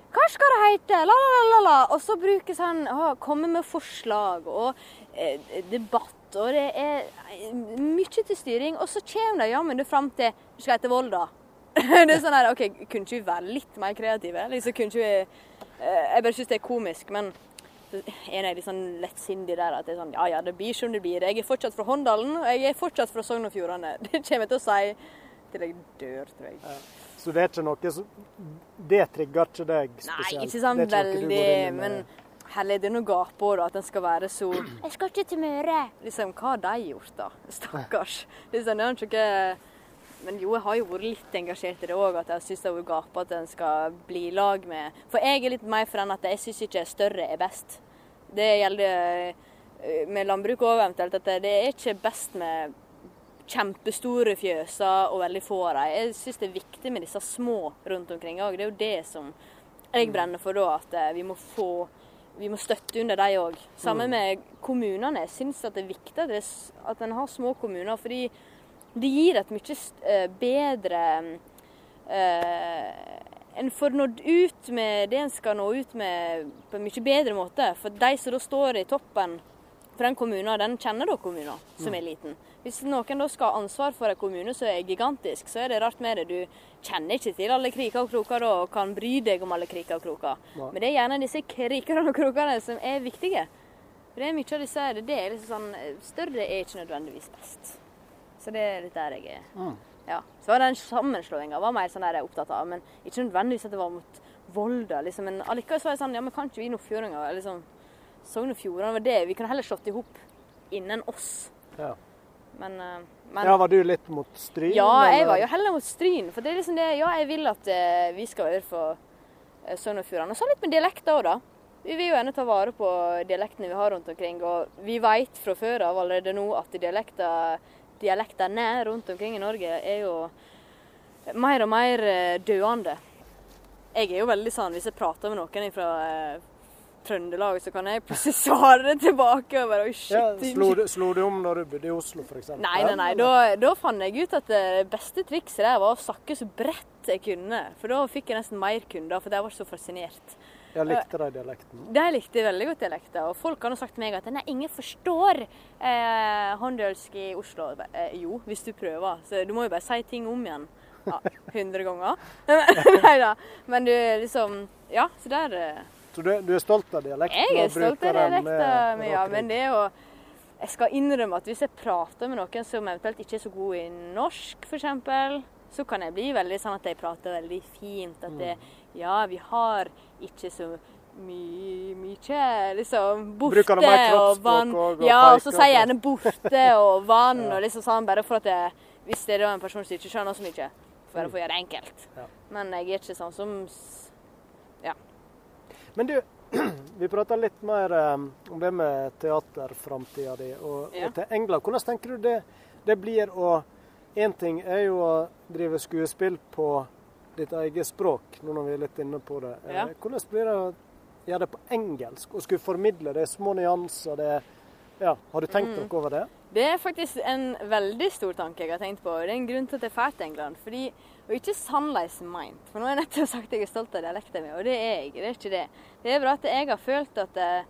hva skal det hete? La, la, la, la. Og så brukes han å komme med forslag og eh, debatt. Og det er eh, mye til styring. Og så kommer de jammen fram til Du skal hete Volda. det er sånn her, OK, kunne ikke vi være litt mer kreative? Liksom, kunne ikke vi eh, Jeg bare syns det er komisk, men er litt sånn lettsindig der at det er sånn Ja ja, det blir som det blir. Jeg er fortsatt fra Håndalen, og jeg er fortsatt fra Sogn og Fjordane. Det kommer jeg til å si til jeg dør, tror jeg. Ja. Så det er ikke noe som Det trigger ikke deg spesielt? Nei, ikke sånn veldig, men heller det noe gaper, òg, at en skal være så 'Jeg skal ikke til Møre'. Liksom, hva har de gjort, da? Stakkars. Liksom, det er ikke men jo, jeg har jo vært litt engasjert i det òg, at jeg syns det er gape at en skal bli i lag med For jeg er litt mer for den at jeg syns ikke større er best. Det gjelder eh, med landbruk òg eventuelt, at det er ikke best med kjempestore fjøser og veldig få av dem. Jeg syns det er viktig med disse små rundt omkring òg. Det er jo det som jeg brenner for da, at eh, vi må få vi må støtte under dem òg. Sammen mm. med kommunene. Jeg syns det er viktig at en har små kommuner. Fordi det gir et mye eh, bedre eh, En får nådd ut med det en skal nå ut med på en mye bedre måte. For de som da står i toppen for den kommunen, den kjenner da kommunen som er mm. liten. Hvis noen da skal ha ansvar for en kommune som er gigantisk, så er det rart med det. Du kjenner ikke til alle kriker og kroker da, og kan bry deg om alle kriker og kroker. Ja. Men det er gjerne disse krikene og krokene som er viktige. For det er mye av disse det er liksom sånn, Større er ikke nødvendigvis best. Så det er litt der jeg er. Mm. Ja. Så var den sammenslåinga var mer sånn der jeg er opptatt av, men ikke nødvendigvis at det var mot Volda. Liksom. Men allikevel så var jeg sånn Ja, men kan ikke vi nordfjordinger liksom, Sogn og Fjordane var det. Vi kunne heller slått i hop innen oss. Ja. Men, eh, men, Ja, Var du litt mot Stryn? Ja, jeg var jo heller mot Stryn. For det er liksom det Ja, jeg vil at uh, vi skal være for uh, Sogn og Fjordane. Og så litt med dialekter òg, da. Vi vil jo gjerne ta vare på dialektene vi har rundt omkring. Og vi vet fra før av allerede nå at dialekter, dialektene rundt omkring i Norge er jo mer og mer døende. Jeg er jo veldig sånn hvis jeg prater med noen fra Trøndelag, så kan jeg plutselig svare tilbake. og bare, shit. Ja, slo, du, slo, du, om når du bodde i Oslo, f.eks.? Nei, nei, nei. Da, da, fant jeg ut at det beste trikset der var å sakke så bredt jeg kunne. For da fikk jeg nesten mer kunder, for de var så fascinert. Ja, Likte de dialekten? De likte veldig godt dialekter. Og folk har sagt til meg at nei, ingen forstår eh, håndølsk i Oslo. Eh, jo, hvis du prøver. Så du må jo bare si ting om igjen. Ja, 100 ganger. nei da. Men du liksom Ja, så der eh, så du, du er stolt av dialekten? Jeg er stolt av dialekten, ja. Men det er jo Jeg skal innrømme at hvis jeg prater med noen som eventuelt ikke er så god i norsk, f.eks., så kan jeg bli veldig sånn at jeg prater veldig fint. At det, mm. Ja, vi har ikke så mye, mye liksom borte og vann. Og ja, og så sier jeg gjerne borte og vann ja. og liksom sånn, bare for at jeg, hvis det er en person som ikke skjønner så mye, bare for å gjøre det enkelt. Ja. Men jeg er ikke sånn som Ja. men du, vi prata litt mer um, om det med teaterframtida di og, ja. og, til England. Hvordan tenker du det, det blir å Én ting er jo å drive skuespill på ditt eget språk, nå når vi er litt inne på det. Ja. Eh, hvordan blir det å gjøre det på engelsk og skulle formidle? Det små nyanser, det Ja, Har du tenkt Mm. noe over det? Det er faktisk en veldig stor tanke jeg har tenkt på. Det er en grunn til at jeg drar til England. Fordi, og ikke sannleis meint. For nå har jeg nettopp sagt at jeg er stolt av dialekten min, og det er jeg. Det er ikke det. Det er bra at jeg har følt at det,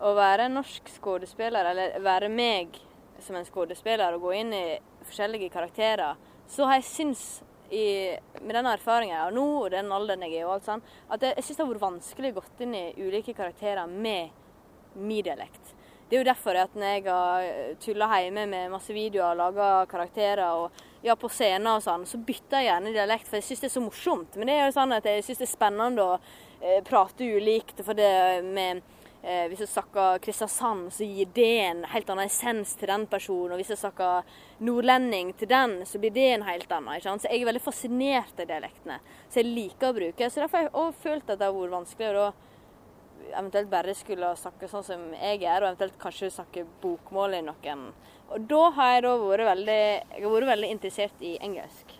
å være norsk skuespiller, eller være meg som en skuespiller og gå inn i forskjellige karakterer, så har jeg syns i, med den erfaringen jeg har nå, og den alderen jeg er, og alt sånn, at jeg, jeg syns det har vært vanskelig å gå inn i ulike karakterer med min dialekt. Det er jo derfor at når jeg har tulla hjemme med masse videoer og laga karakterer og ja, på scener og sånn, så bytter jeg gjerne dialekt, for jeg syns det er så morsomt. Men det er jo sånn at jeg syns det er spennende å eh, prate ulikt. For det med eh, Hvis jeg snakker Kristiansand, så gir det en helt annen essens til den personen. Og hvis jeg snakker nordlending til den, så blir det en helt annen. Så jeg er veldig fascinert av dialektene. Så jeg liker å bruke. Så derfor har jeg også følt at det har vært vanskelig da eventuelt bare skulle snakke sånn som jeg er, og eventuelt kanskje snakke bokmål i noen. Og da har jeg da vært veldig, jeg har vært veldig interessert i engelsk.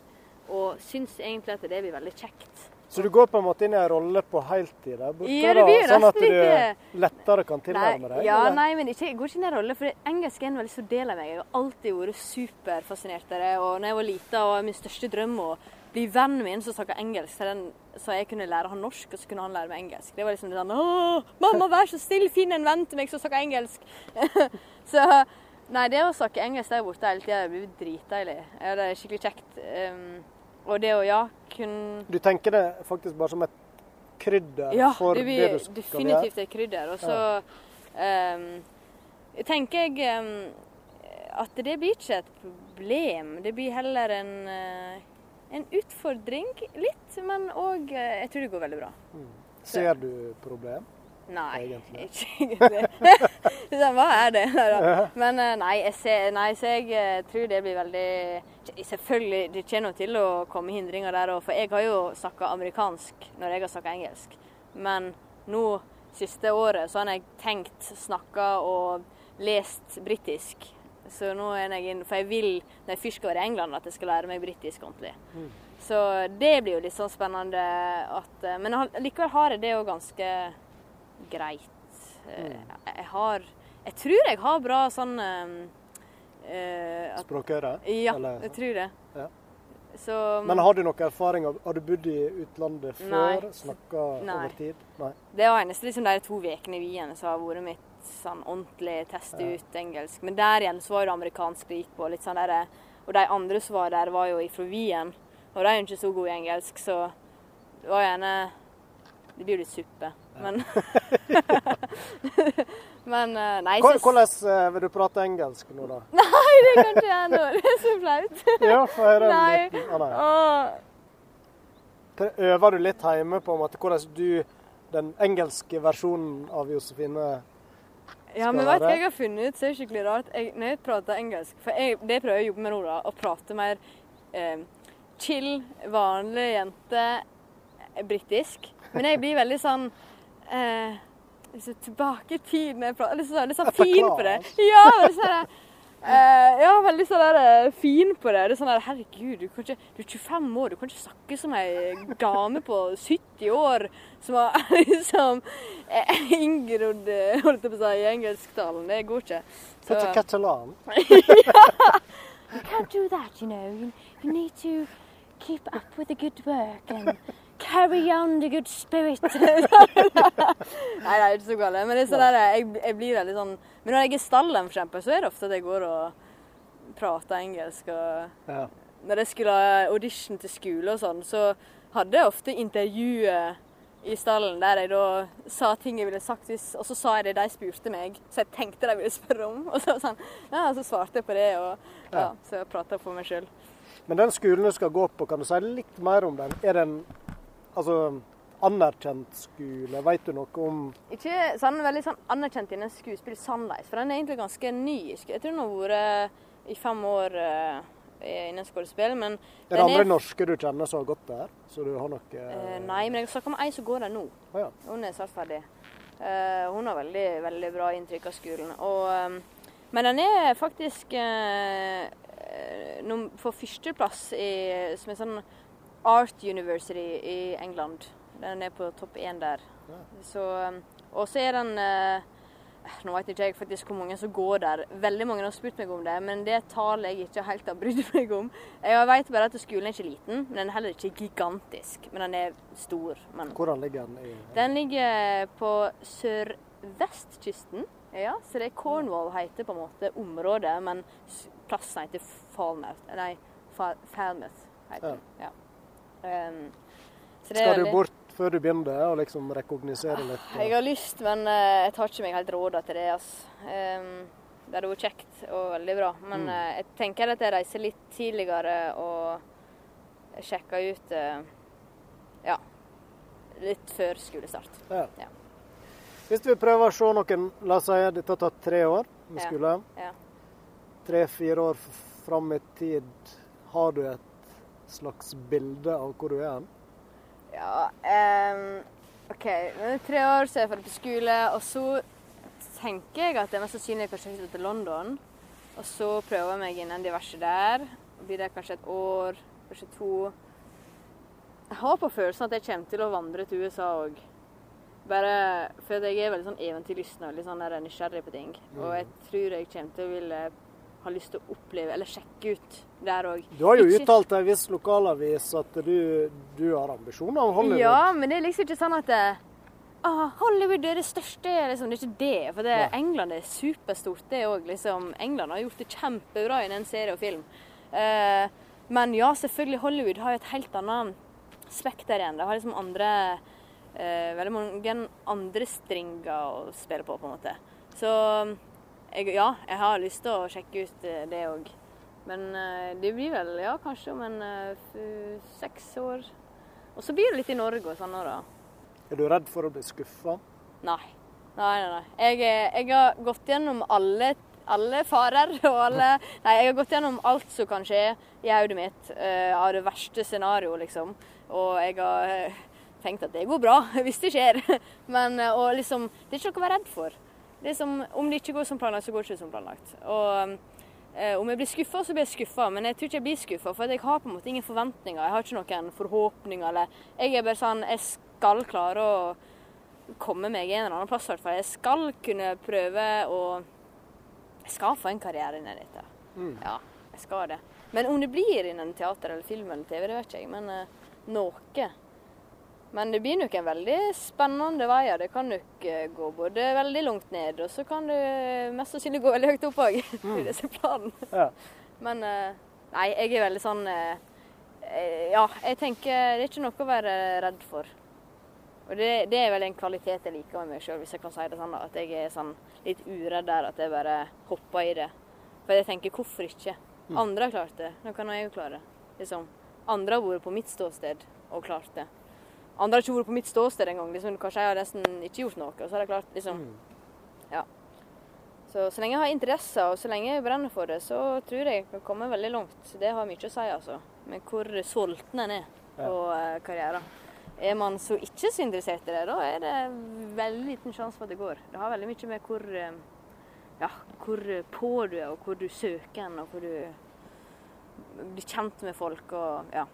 Og syns egentlig at det blir veldig kjekt. Så du går på en måte inn i en rolle på heltid der borte, Ja, det blir da, sånn at du ikke... du lettere kan tilnærme deg? ja, eller? nei, men ikke, jeg går ikke inn i en rolle, for engelsk er en veldig stor del av meg. Jeg har alltid vært superfascinert av det. Og når jeg var lita, var min største drøm å bli vennen min som snakka engelsk, så, den, så jeg kunne lære han norsk, og så kunne han lære meg engelsk. Det var liksom sånn Å, mamma, vær så snill, finn en venn til meg som snakker engelsk. så Nei, det å snakke engelsk der borte hele tida blir dritdeilig. Ja, det er skikkelig kjekt. Um, og det å, ja, kunne Du tenker det faktisk bare som et krydder Ja, for det det, du skal gjøre? definitivt et krydder. Og så ehm, tenker jeg um, at det blir ikke et problem. Det blir heller en, eh, en utfordring litt, men òg Jeg tror det går veldig bra. Ser du problem? Nei, Egentlig. ikke egentlig. Sånn, Hva er det? Men eh, nei, jeg ser, nei, så jeg eh, tror det blir veldig Selvfølgelig, det kommer til å komme hindringer der òg, for jeg har jo snakka amerikansk når jeg har snakka engelsk. Men nå, siste året, så har jeg tenkt, snakka og lest britisk. Så nå er jeg inn, For jeg vil, når jeg først skal være i England, at jeg skal lære meg britisk ordentlig. Så det blir jo litt sånn spennende at eh, Men likevel har jeg det jo ganske greit. Eh, Jeg har Jeg tror jeg har bra sånn uh, eh, Språkøre? Ja, Eller- jeg tror det. Ja. Så Men har du noen erfaring? Har du bodd i utlandet før? Snakka over tid? Nei. Det var eneste liksom de to ukene i Wien som har vært mitt sånn ordentlig teste ut engelsk. Men der igjen så var det amerikansk det gikk på. litt sånn der, Og de andre som var der, var jo fra Wien. Og de er jo ikke så gode i engelsk, så det var gjerne Det blir jo litt suppe. Men Men eh, nei, så, Hvordan eh, vil du prate engelsk nå, da? nei, det kan ikke jeg nå. Det er så flaut. Ja, få høre en liten ah, nei. Og... Øver du litt hjemme på en måte hvordan du, den engelske versjonen av Josefine Ja, men vet du hva jeg har funnet ut? Så er det skikkelig rart. Jeg, når jeg prater engelsk For jeg, det prøver jeg å jobbe med nå, da. Å prate mer eh, chill, vanlig jente, eh, britisk. Men jeg blir veldig sånn eh, liksom tilbake i tid når jeg prater. Litt sånn, litt sånn Jeg fin på det. Ja, veldig sånn eh, ja, veldig sånn der, eh, fin på det. Det er sånn der, Herregud, du, kan ikke, du er 25 år, du kan ikke snakke som ei dame på 70 år som har liksom eh, Ingrid, eh, holdt jeg på å si, engelsktalen. Det går ikke. Så, er Catalan? you can't do that, you know. You, you need to keep up with the good work and carry on the good spirit. Nei, det er ikke så galt. Men det er sånn der, jeg, jeg blir veldig sånn Men når jeg er i stallen, for eksempel, så er det ofte at jeg går og prater engelsk. og Ja. Når jeg skulle ha audition til skole og sånn, så hadde jeg ofte intervjuet i stallen der jeg da sa ting jeg ville sagt, hvis, og så sa jeg det de spurte meg, så jeg tenkte de ville spørre om. Og så, sånn, ja, så svarte jeg på det, og ja, så prata jeg for meg sjøl. Men den skolen du skal gå på, kan du si litt mer om den? Er den altså, anerkjent skole? Vet du noe om Ikke sånn veldig sånn anerkjent innen skuespill sannleis, for den er egentlig ganske ny. Jeg tror den har vært i fem år eh, innen skuespill, men Er det andre andre norske du kjenner som har gått der? Så du har noe uh, nei, men jeg snakker med ei som går der nå. Ah, ja. Hun er snart ferdig. Uh, hun har veldig, veldig bra inntrykk av skolen. Og, um, men den er faktisk uh, eh, num- førsteplass i som er sånn Art University i England. Den er på topp én der. Ja. Så, ehm, og så er den eh, Nå vet ikke jeg faktisk hvor mange som går der. Veldig mange har spurt meg om det, men det tallet jeg ikke helt har brydd meg om. Jeg vet bare at skolen er ikke liten, men den er heller ikke gigantisk. Men den er stor. Men Hvordan ligger den? i... den ligger på sørvestkysten. Ja, så det er Cornwall heter på en måte området, men plassen heter Falmouth. Nei, Falmouth heter den. Ja. Um, Skal du bort før du begynner og liksom rekognosere litt? og- Jeg har lyst, men uh, jeg tar ikke meg helt råd til det. Altså. Um, det hadde vært kjekt og veldig bra. Men Mm. uh, jeg tenker at jeg reiser litt tidligere og sjekker ut uh, Ja. Litt før skolestart. Ja. Ja. Hvis vi prøver å se noen La oss si at dette har tatt tre år med skole. Ja. Tre-fire år fram i tid. Har du et slags bilde av hvor du er hen? Ja, um, OK. Nå er tre år så er jeg ferdig på skole, og så tenker jeg at det er mest sannsynlig jeg kanskje flytter til London. Og så prøver jeg meg innen diverse der. og Blir der kanskje et år, kanskje to. Jeg har på følelsen at jeg kommer til å vandre til USA òg. Bare fordi jeg er veldig sånn eventyrlysten og litt sånn nysgjerrig på ting. Og jeg tror jeg kommer til å ville ha lyst til å oppleve, eller sjekke ut der òg. Du har jo Ikke- uttalt til en viss lokalavis at du, du har ambisjoner om Hollywood. Ja, men det er liksom ikke sånn at det, ah, Hollywood er det største. Liksom. Det er ikke det. For det, England er superstort, det òg. Liksom. England har gjort det kjempebra i den serie og film. Eh, men ja, selvfølgelig, Hollywood har jo et helt annet spekter igjen. Det har liksom andre eh, Veldig mange andre stringer å spille på, på en måte. Så jeg, ja, jeg har lyst til å sjekke ut eh, det òg. Men eh, det blir vel ja, kanskje om en eh, seks år. Og så blir det litt i Norge og sånn òg, da. Er du redd for å bli skuffa? Nei. Nei, nei, nei. Jeg, jeg har gått gjennom alle, alle farer og alle Nei, jeg har gått gjennom alt som kan skje i hodet mitt uh, av det verste scenarioet, liksom. Og jeg har tenkt at det går bra hvis det skjer. Men og liksom Det er ikke noe å være redd for. Det som, om det ikke går som planlagt, så går det ikke som planlagt. Og eh, om jeg blir skuffa, så blir jeg skuffa. Men jeg tror ikke jeg blir skuffa, for jeg har på en måte ingen forventninger. Jeg har ikke noen forhåpninger. Eller jeg er bare sånn Jeg skal klare å komme meg en eller annen plass, i hvert fall. Jeg skal kunne prøve å Jeg skal få en karriere innen dette. Mm. Ja, jeg skal det. Men om det blir innen teater eller film eller TV, det vet ikke jeg. Men eh, noe. Men det blir nok en veldig spennende vei. Det kan nok eh, gå både veldig langt ned, og så kan det mest sannsynlig gå veldig høyt opp òg. Mm. det er planen. Ja. Men eh, nei, jeg er veldig sånn eh, Ja, jeg tenker det er ikke noe å være redd for. Og det, det er vel en kvalitet jeg liker med meg sjøl, hvis jeg kan si det sånn. At jeg er sånn litt uredd der, at jeg bare hopper i det. For jeg tenker hvorfor ikke? Andre har klart det, nå kan jeg jo klare det. Liksom. Andre har vært på mitt ståsted og klart det. Andre har ikke vært på mitt ståsted engang. Liksom, kanskje jeg har nesten ikke gjort noe, så har jeg klart liksom. Ja. Så, så lenge jeg har interesser, og så lenge jeg brenner for det, så tror jeg jeg kan komme veldig langt. Det har mye å si, altså. Med hvor sulten en er på ja. karrieren. Er man så ikke så interessert i det, da er det veldig liten sjanse for at det går. Det har veldig mye med hvor, eh, ja, hvor på du er, og hvor du søker en, og hvor du blir kjent med folk og ja.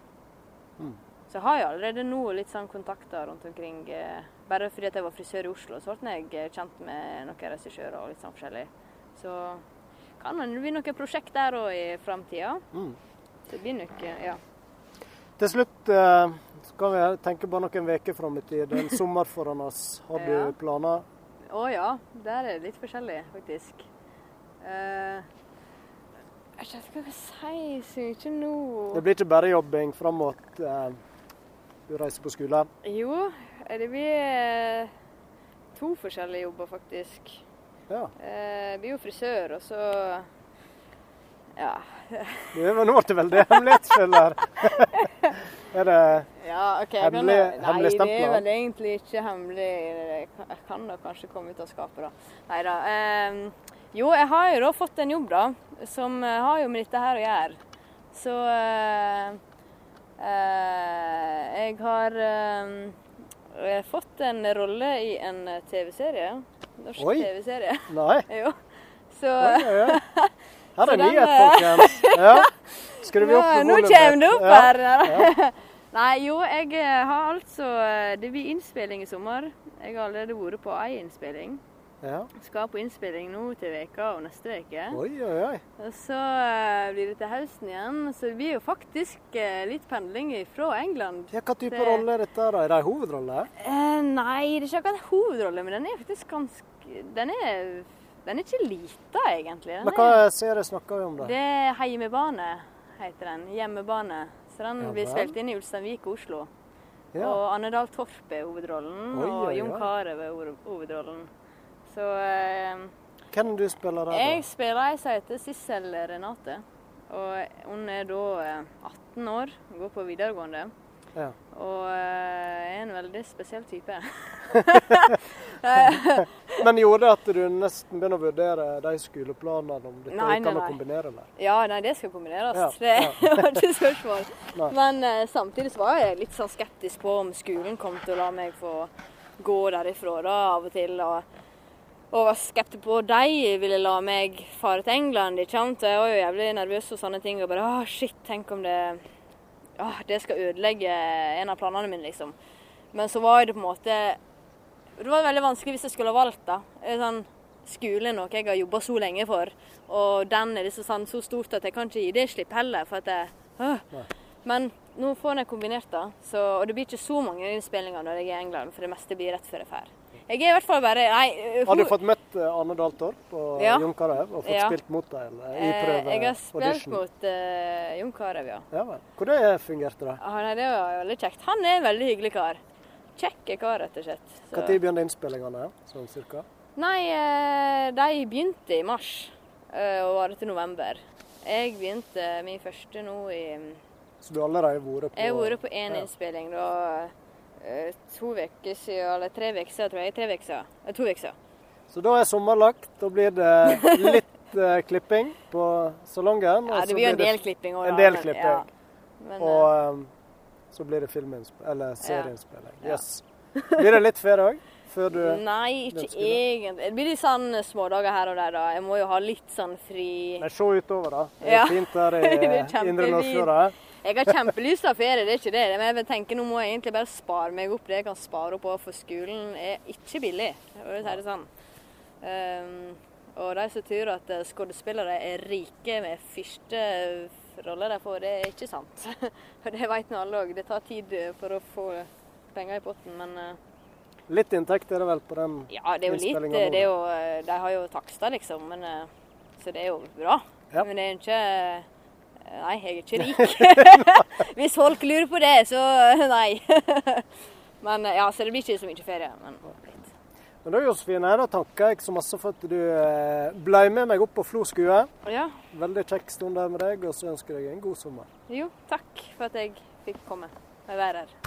Så jeg har jo allerede nå litt sånn kontakter rundt omkring. Eh, bare fordi at jeg var frisør i Oslo, så ble jeg eh, kjent med noen regissører og litt sånn forskjellig. Så kan det bli noe prosjekt der òg i framtida. Mm. Så det blir nok, eh, ja. Til slutt skal vi tenke bare noen uker fram i tid. En sommer foran oss. Har Ja. du planer? Å ja, der er det litt forskjellig, faktisk. Uh, jeg vet ikke hva jeg skal si, så ikke nå Det blir ikke bare jobbing fram mot eh, du reiser på skole. Jo, det blir eh, to forskjellige jobber, faktisk. Ja. Eh, Jeg blir jo frisør, og så Ja. Du er vel nå til veldig hemmelighetsfull her. er det ja okay, hemmelig, kan Hemmelig- stempel? Nei, det er vel egentlig ikke hemmelig. Jeg kan- da kanskje komme ut av skapet, da. Nei da. Eh, jo, jeg har jo da fått en jobb, da, som eh, har jo med dette her å gjøre. Så eh, eh, Jeg har eh, fått en rolle i en TV-serie. Norsk TV-serie. Nei? Jo. Så Oi, oi. Her er nyhet, eh, folkens. Ja. Skal vi opp på nå kommer det opp Ja. her. Nei, jo, jeg eh, har altså eh, Det blir innspilling i sommer. Jeg har allerede vært på ei innspilling. Ja. Skal på innspilling nå til veka og neste uke. Oi, oi, oi. Og så eh, blir det til høsten igjen. Så det blir jo faktisk eh, litt pendling fra England. Ja, Hva type til... rolle er dette? da? Er det en hovedrolle? Eh, nei, det er ikke akkurat hovedrolle, men den er faktisk ganske Den er, den er ikke lita, egentlig. Den Men er, hva serie snakker vi om da? det er Heimebane, heter den. Hjemmebane. Så den Ja blir spilt inn i Ulsteinvik og Oslo. Ja. Og Anne Dahl Torp er hovedrollen, Oi, og oi, Jon oi. Carew er hovedrollen. Så eh, Hvem du spiller der, jeg spiller ei som heter Sissel Renate. Og hun er da eh, 18 år, går på videregående. Ja. Og eh, er en veldig spesiell type. Men gjorde det at du nesten begynner å vurdere de skoleplanene, om dette Nei, ikke kan nei, kombinere med? Ja, nei, det skal kombineres. Ja, Det var ikke spørsmål. Nei. Men eh, samtidig var jeg litt sånn skeptisk på om skolen kom til å la meg få gå derifra da, av og til. Og, og var skeptisk på at de ville la meg fare til England. ikke sant? Jeg var jo jævlig nervøs og sånne ting. Og bare åh, shit, tenk om det åh, det skal ødelegge en av planene mine, liksom. Men så var det på en måte Det var veldig vanskelig hvis jeg skulle ha valgt, da. Sånn, skole er noe jeg har jobba så lenge for, og den er liksom sånn, så stort at jeg kan ikke gi det slipp heller. for at jeg, øh. Men nå får jeg kombinert det, og det blir ikke så mange innspillinger når jeg er i England, for det meste blir rett før jeg drar. Jeg er i hvert fall bare Nei. Har du fått møtt Arne Anne Dahl Torp og Ja. Jon Carew og fått Ja. spilt mot dem i eh, prøve Jeg har spilt audition? mot uh, Jon Carew, ja. Ja vel. Hvordan fungerte det? Ah, nei, det var veldig kjekt. Han er en veldig hyggelig kar. Kjekk kar, rett og slett. Så- Når begynte innspillingene? Sånn cirka? Nei, eh, de begynte i mars eh, og varer til november. Jeg begynte min første nå i Så du har allerede vært på Jeg har vært på én Ja. innspilling da eh, to uker siden, eller tre uker siden, tror jeg. Tre uker siden. Eh, To uker siden. Så da er sommerlagt. Da blir det litt eh, klipping på salongen. Ja, det blir jo en del klipping òg, en del klipping. Ja. Men, Og eh, eh, så blir det filminnspilling, eller serieinnspilling. Yes. Blir det litt ferie òg? Før du Nei, ikke egentlig. Det blir litt sånn smådager her og der, da. Jeg må jo ha litt sånn fri Men se utover, da. Det er Ja. fint der i Det eh, Indre kjempefint. Jeg har kjempelyst til å ha ferie, det er ikke det. Men jeg tenker nå må jeg egentlig bare spare meg opp det jeg kan spare opp på, for skolen er ikke billig. Jeg vil si det sånn. Um, og de som tror at eh, skuespillere er rike med første rolle de får, det er ikke sant. For det vet nå alle òg. Det tar tid for å få penger i potten, men uh, Litt inntekt er det vel på den ja, det er jo litt eh, er jo, eh, De har jo takster, liksom. Men, uh, så det er jo bra. Ja. Men det er jo ikke eh, Nei, jeg er ikke rik. Hvis folk lurer på det, så nei. Men ja, så det blir ikke så mye ferie. Men litt. Men da, Josefine, da takker jeg så masse for at du eh, ble med meg opp på Flo skue. Ja, Veldig kjekk stund der med deg, og så ønsker jeg en god sommer. jo, takk for at jeg fikk komme og være her.